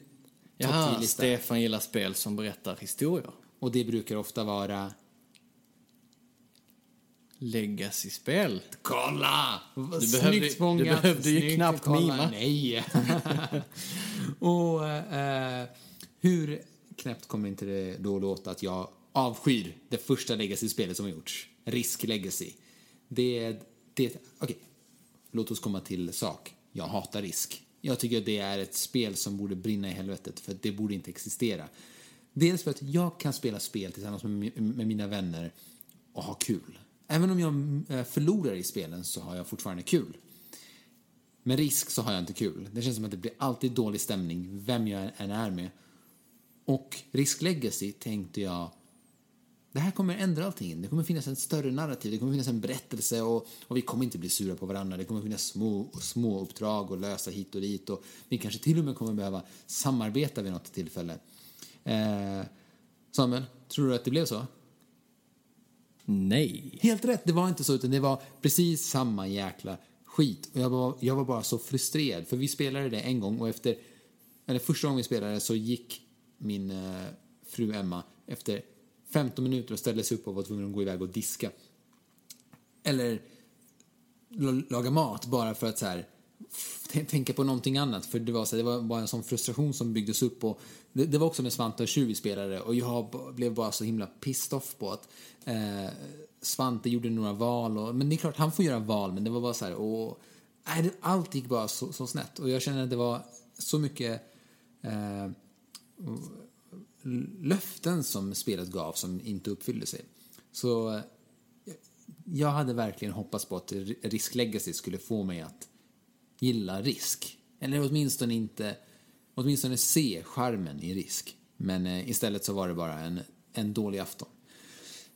Ja, Stefan gillar spel som berättar historier. Och det brukar ofta vara... Legacy-spel. Kolla! Du behövde, du behövde ju knappt kolla. mima. Nej. och uh, hur knäppt kommer inte det då låta att jag avskyr det första Legacy-spelet som har gjorts. Risk Legacy. Det är... Det, Okej, okay. låt oss komma till sak. Jag hatar Risk. Jag tycker att det är ett spel som borde brinna i helvetet, för det borde inte existera. Dels för att jag kan spela spel tillsammans med, med mina vänner och ha kul. Även om jag eh, förlorar i spelen så har jag fortfarande kul. Med risk så har jag inte kul. Det känns som att det blir alltid dålig stämning, vem jag än är med. Och Risk Legacy tänkte jag det här kommer ändra allting. Det kommer finnas en större narrativ, det kommer finnas en berättelse och, och vi kommer inte bli sura på varandra. Det kommer finnas små, små uppdrag och lösa hit och dit och vi kanske till och med kommer behöva samarbeta vid något tillfälle. Eh, Samuel, tror du att det blev så? Nej. Helt rätt, det var inte så utan det var precis samma jäkla skit. Och jag var, jag var bara så frustrerad för vi spelade det en gång och efter, eller första gången vi spelade så gick min eh, fru Emma efter 15 minuter och ställde sig upp och var tvungen att gå iväg och diska. Eller laga mat bara för att så här, tänka på någonting annat. För det var, så här, det var bara en sån frustration som byggdes upp. Och det, det var också med Svante och Tjuv spelare och jag blev bara så himla pissed off på att eh, Svante gjorde några val. Och, men det är klart, han får göra val, men det var bara så här, och, nej, allt gick bara så, så snett. Och jag känner att det var så mycket eh, löften som spelet gav som inte uppfyllde sig. Så jag hade verkligen hoppats på att Risk Legacy skulle få mig att gilla risk. Eller åtminstone inte, åtminstone se charmen i risk. Men eh, istället så var det bara en, en dålig afton.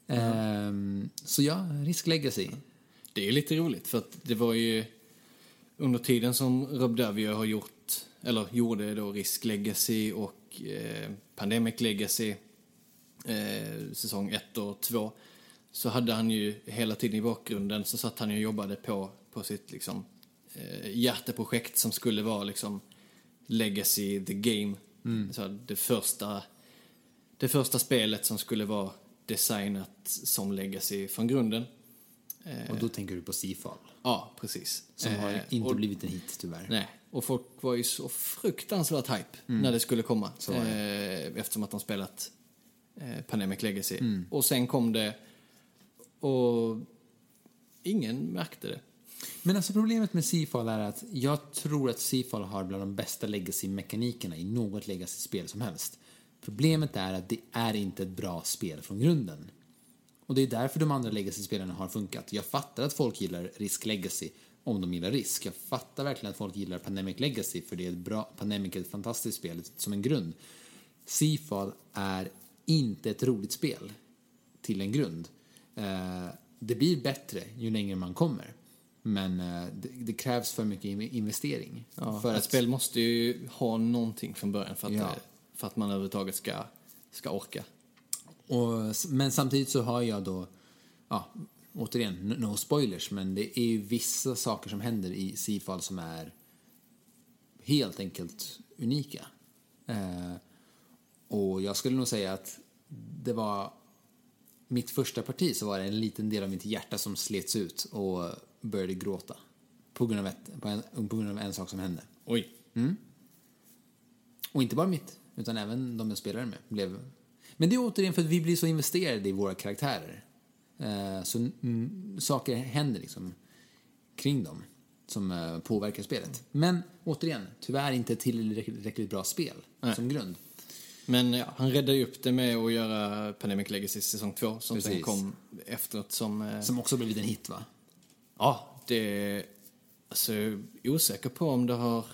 Mm. Ehm, så ja, Risk Legacy. Det är lite roligt för att det var ju under tiden som Rob Davio har gjort, eller gjorde då Risk Legacy och eh, Pandemic Legacy, eh, säsong 1 och 2, så hade han ju hela tiden i bakgrunden så satt han ju och jobbade på, på sitt liksom, eh, hjärteprojekt som skulle vara liksom Legacy the Game. Så det, första, det första spelet som skulle vara designat som Legacy från grunden. Och då tänker du på Seafall. Ja, precis. Som har inte och, blivit en hit tyvärr. Nej, och folk var ju så fruktansvärt hype när det skulle komma. Så var Eh, eftersom att de spelat eh, Pandemic Legacy. Mm. Och sen kom det och ingen märkte det. Men alltså problemet med Seafall är att jag tror att Seafall har bland de bästa legacy-mekanikerna i något legacy-spel som helst. Problemet är att det är inte ett bra spel från grunden. Och det är därför de andra legacy-spelarna har funkat. Jag fattar att folk gillar Risk Legacy om de gillar Risk. Jag fattar verkligen att folk gillar Pandemic Legacy för det är ett bra, Pandemic är ett fantastiskt spel som en grund. Seafall är inte ett roligt spel till en grund. Eh, det blir bättre ju längre man kommer. Men eh, det, det krävs för mycket in- investering. Ja, för ett att, spel måste ju ha någonting från början för att, Ja. det, för att man överhuvudtaget ska, ska orka. och, men samtidigt så har jag då, ja, återigen, no- spoilers, men det är ju vissa saker som händer i Seafall som är helt enkelt unika. Eh, och jag skulle nog säga att det var mitt första parti så var det en liten del av mitt hjärta som slets ut och började gråta. På grund av, ett, på en, på grund av en sak som hände. Oj. Och inte bara mitt, utan även de jag spelade med blev... Men det är återigen för att vi blir så investerade i våra karaktärer. Eh, så saker händer liksom kring dem som eh, påverkar spelet. Men återigen, tyvärr inte tillräckligt bra spel Nej. som grund. Men ja, han räddade ju upp det med att göra Pandemic Legacy säsong 2 som sen Precis. kom efteråt som... eh, Som också blivit en hit va? Ja, det... Alltså, jag är osäker på om det har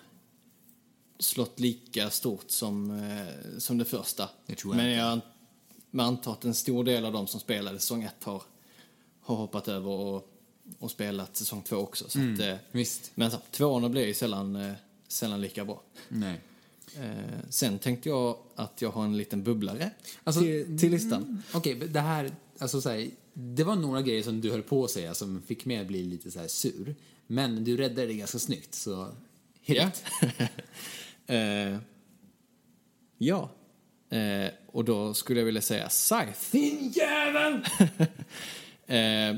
slått lika stort som, som det första. Tror jag Men jag men antar att en stor del av de som spelade säsong 1 har, har hoppat över och, och spelat säsong 2 också. Så att, eh, Visst. men så, tvåorna blir ju sällan, eh, sällan lika bra. Nej. Eh, sen tänkte jag att jag har en liten bubblare Alltså, till, till listan. Okej, det här, alltså så här, det var några grejer som du höll på att säga som fick mig att bli lite så här sur. Men du räddade det ganska snyggt, så hit Ja. eh, ja. Eh, och då skulle jag vilja säga Scythe. Din jävel! Eh,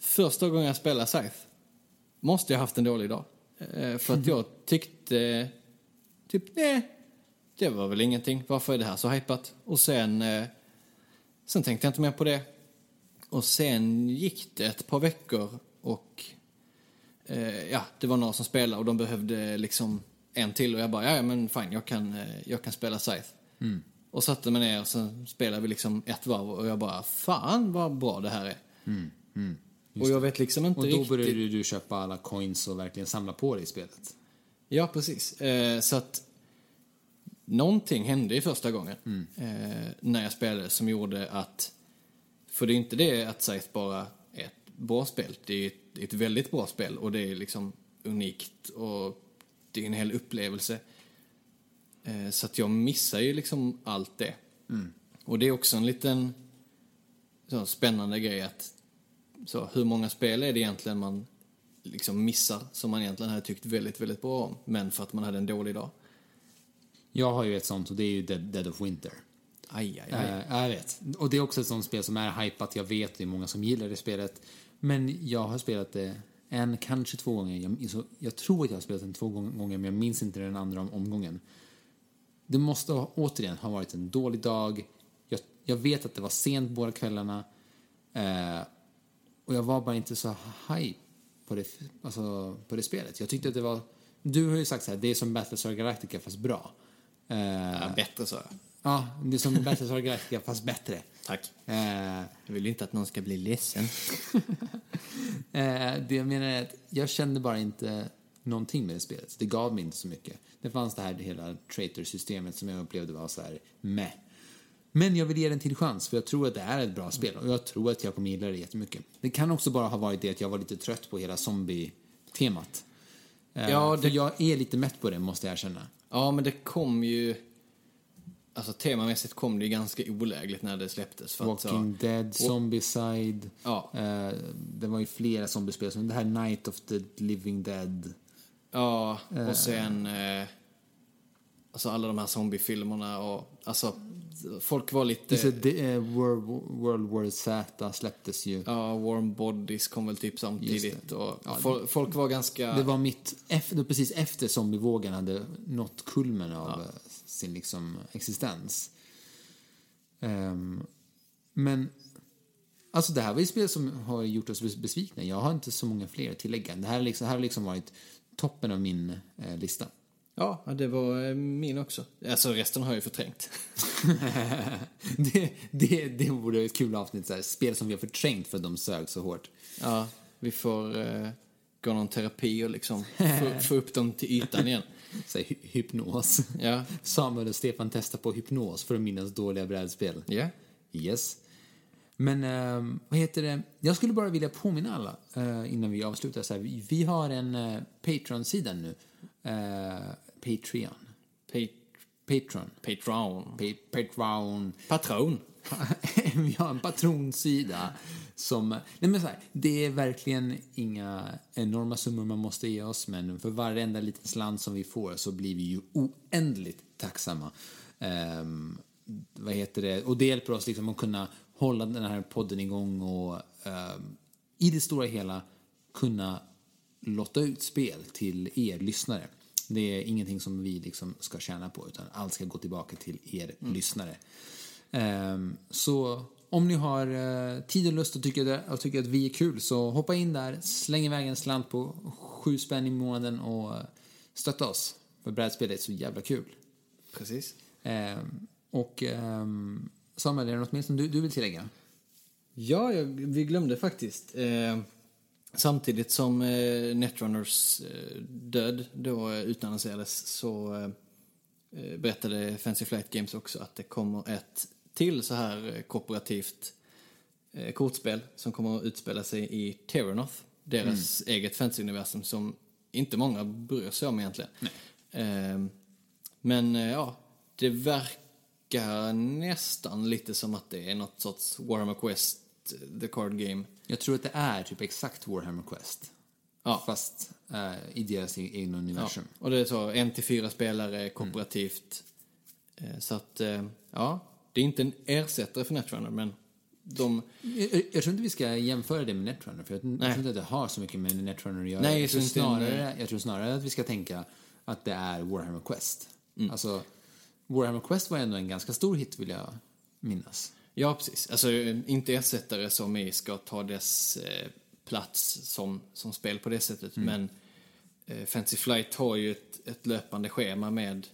första gången jag spelade Scythe måste jag haft en dålig dag. Eh, för att jag tyckte, typ, nej, det var väl ingenting. Varför är det här så hypat? Och sen, eh, sen tänkte jag inte mer på det. Och sen gick det ett par veckor och eh, ja, det var några som spelade och de behövde liksom en till och jag bara, ja men fine, jag kan, eh, jag kan spela Scythe. Och satte mig ner och sen spelade vi liksom ett varv och jag bara, fan vad bra det här är. Och jag vet liksom inte Och då riktigt... började du köpa alla coins och verkligen samla på dig i spelet. Ja, precis. Eh, så att någonting hände i första gången eh, när jag spelade som gjorde att... För det är inte det att Scythe bara är ett bra spel. Det är ett, ett väldigt bra spel och det är liksom unikt och det är en hel upplevelse. Eh, så att jag missar ju liksom allt det. Och det är också en liten spännande grej att så, hur många spel är det egentligen man liksom missar som man egentligen hade tyckt väldigt, väldigt bra om, men för att man hade en dålig dag. Jag har ju ett sånt och det är ju Dead, Dead of Winter. Aj, aj, aj. Eh, jag vet. Och det är också ett sånt spel som är hypat. Jag vet det är många som gillar det spelet. Men jag har spelat det en, kanske två gånger. Jag, så, jag tror att jag har spelat den två gång- gånger, men jag minns inte den andra om, omgången. Det måste ha, återigen ha varit en dålig dag. Jag, jag vet att det var sent båda kvällarna. Eh, och jag var bara inte så hype på det, alltså, på det spelet. Jag tyckte att det var... Du har ju sagt så här, det är som Battlestar Galactica fast bra. Eh, Ja, bättre så. Ja, det är som Battlestar Galactica fast bättre. Tack. Eh, Jag vill inte att någon ska bli ledsen. eh, det jag menar är att jag kände bara inte någonting med det spelet. Det gav mig inte så mycket. Det fanns det här hela traitor-systemet som jag upplevde var så här meh. Men jag vill ge den till chans för jag tror att det är ett bra spel och jag tror att jag kommer gilla det jättemycket. Det kan också bara ha varit det att jag var lite trött på hela zombie-temat. Eh, Ja, För det- jag är lite mätt på det måste jag erkänna. Ja, men det kom ju... Alltså temamässigt kom det ju ganska olägligt när det släpptes. För att, Walking så, Dead, Zombicide. Ja. Eh, det var ju flera zombiespel, som det här Night of the Living Dead. ja, och sen... Eh, alltså alla de här zombiefilmerna och alltså folk var lite... Så det, World, World War Z släpptes ju. Ja, Warm Bodies kom väl typ Just samtidigt och Ja, fol- folk var ganska... Det var mitt, efter, precis efter zombievågen hade nått kulmen av eh, sin liksom existens. Ehm, men, alltså det här var ju spel som har gjort oss bes- besvikna. Jag har inte så många fler att tillägga. Det här, liksom, här har liksom varit toppen av min eh, lista. Ja, det var eh, min också. Alltså resten har jag ju förträngt. det, det, det vore ett kul avsnitt, så här, spel som vi har förträngt för att de sög så hårt. Ja, vi får eh, gå någon terapi och liksom få, få upp dem till ytan igen. Så här, hy- hypnos. Ja, Samuel och Stefan testar på hypnos för att minnas dåliga brädspel. ja. Yes. Men ehm, vad heter det? Jag skulle bara vilja påminna alla eh, innan vi avslutar. Så här, vi, vi har en uh, Patreon-sida nu. Patreon. Pa- Patreon. Patreon. Pa- Patreon. Patron. vi har en patronsida som... Nej men så här, det är verkligen inga enorma summor man måste ge oss men för varenda liten slant som vi får så blir vi ju oändligt tacksamma. Ehm, vad heter det? Och det hjälper oss liksom att kunna hålla den här podden igång och ehm, i det stora hela kunna lotta ut spel till er lyssnare. Det är ingenting som vi liksom ska tjäna på utan allt ska gå tillbaka till er lyssnare. Ehm, så om ni har eh, tid och lust och tycker, det, och tycker att vi är kul så hoppa in där, släng iväg en slant på sju spänn i månaden och stötta oss. För brädspel är så jävla kul. Precis. Ehm, och ehm, Samuel, är det något mer som du, du vill tillägga? Ja, jag, vi glömde faktiskt. Eh, samtidigt som eh, Netrunners eh, död då eh, utannonserades så eh, eh, berättade Fancy Flight Games också att det kommer ett till så här eh, kooperativt eh, kortspel som kommer att utspela sig i Terranoth, deras eget fantasy-universum som inte många bryr sig om egentligen. Eh, men ja, det verkar nästan lite som att det är något sorts Warhammer Quest, the card game. Jag tror att det är typ exakt Warhammer Quest. Ja. Fast eh, i deras e- egna Ja. universum. Och det är så, en till fyra spelare kooperativt. Eh, Så att, eh, ja, det är inte en ersättare för Netrunner, men de... Jag, jag tror inte vi ska jämföra det med Netrunner, för jag, jag tror inte att det har så mycket med Netrunner att göra. Nej, jag, tror snarare, jag tror snarare att vi ska tänka att det är Warhammer Quest. Mm. Alltså, Warhammer Quest var ändå en ganska stor hit, vill jag minnas. Ja, precis. Alltså, inte ersättare som i ska ta dess eh, plats som, som spel på det sättet, men eh, Fancy Flight har ju ett, ett löpande schema med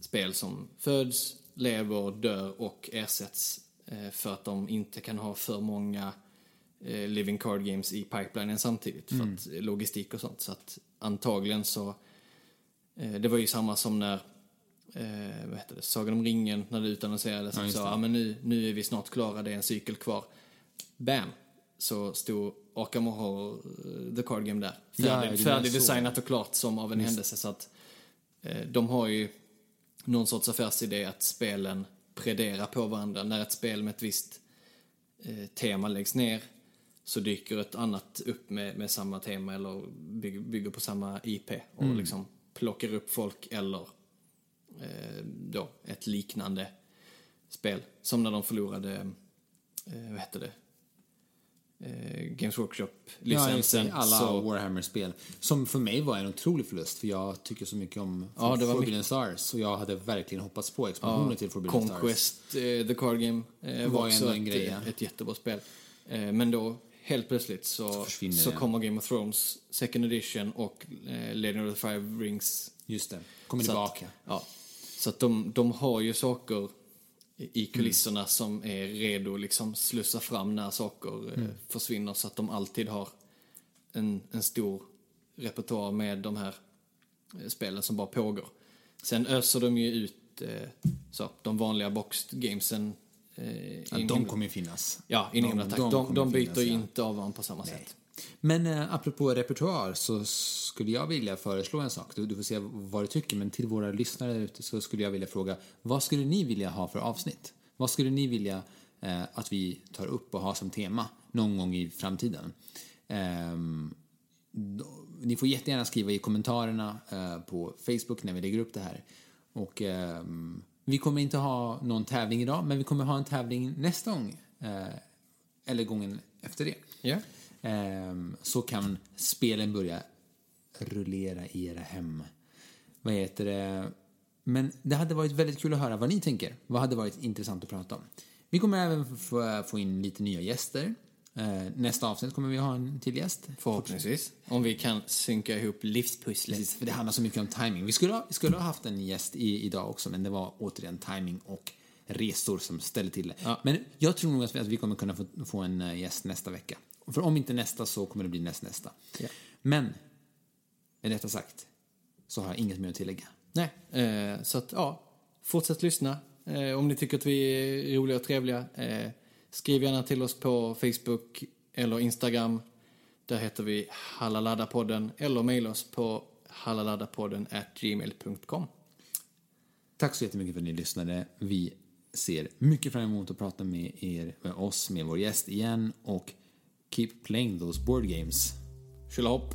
spel som föds, lever, dör och ersätts eh, för att de inte kan ha för många eh, living card games i pipelinen samtidigt för att logistik och sånt. Så att antagligen så, eh, det var ju samma som när eh, vad heter det, Sagan om ringen när det utannonserades. Ja, just det. ja, men nu, nu är vi snart klara, det är en cykel kvar. Bam! Så stod Arkham Horror, eh, the card game där. Färdig, är färdigdesignat och klart som av en händelse. Så att eh, de har ju någon sorts affärsidé att spelen prederar på varandra. När ett spel med ett visst eh, tema läggs ner så dyker ett annat upp med, med samma tema eller bygger, bygger på samma IP och Mm. liksom plockar upp folk eller eh, då ett liknande spel. Som när de förlorade, eh, vad hette det, eh, Games Ja, Workshop-licensen. det. Alla så, Warhammer-spel. Som för mig var en otrolig förlust, för jag tycker så mycket om Ja, det var Forbidden Stars. Och jag hade verkligen hoppats på expansionen till Forbidden Stars. Conquest, eh, the card game, eh, Var var också en ett, grej, eh, ja. ett jättebra spel. Eh, men då, helt plötsligt så, försvinner så det. kommer Game of Thrones Second Edition och eh, Legend of the Five Rings Just det. Kommer Så att- tillbaka. Ja, så att de, de har ju saker i Mm. kulisserna som är redo att liksom slussa fram när saker eh, Mm. försvinner så att de alltid har en, en stor repertoar med de här eh, spelen som bara pågår. Sen öser de ju ut eh, så, de vanliga boxed gamesen eh, Ja, de kommer ju finnas. Ja, in de- de De, de, byter finnas, ju ja. inte av varandra på samma sätt. Men eh, apropå repertoar så skulle jag vilja föreslå en sak. Du, du får se vad du tycker, men till våra lyssnare ute så skulle jag vilja fråga vad skulle ni vilja ha för avsnitt? Vad skulle ni vilja eh, att vi tar upp och har som tema någon gång i framtiden? Eh, då- ni får jättegärna skriva i kommentarerna eh, på Facebook när vi lägger upp det här. Och eh, vi kommer inte ha någon tävling idag, men vi kommer ha en tävling nästa gång. Eh, eller gången efter det. Yeah. Ehm, så kan spelen börja rullera i era hem. Vad heter det? Men det hade varit väldigt kul att höra vad ni tänker. Vad hade varit intressant att prata om? Vi kommer även få, in lite nya gäster. Eh, nästa avsnitt kommer vi ha en till gäst. Förhoppningsvis. Om vi kan synka ihop livspusslet. Precis, för det handlar så mycket om timing. Vi skulle ha, vi skulle ha haft en gäst i, idag också, men det var återigen timing och resor som ställde till det. Ja. Men jag tror nog att vi, att vi kommer kunna få, få en eh, gäst nästa vecka. För om inte nästa så kommer det bli näst nästa. Ja. Men, med detta sagt, så har jag inget mer att tillägga. Nej, eh, så att ja, fortsätt lyssna. Eh, om ni tycker att vi är roliga och trevliga, eh, skriv gärna till oss på Facebook eller Instagram. Där heter vi Hallaladapodden eller mejla oss på hallaladapodden gmail.com. Tack så jättemycket för att ni lyssnade. Vi ser mycket fram emot att prata med er, med oss, med vår gäst igen och keep playing those board games. Tjolahopp!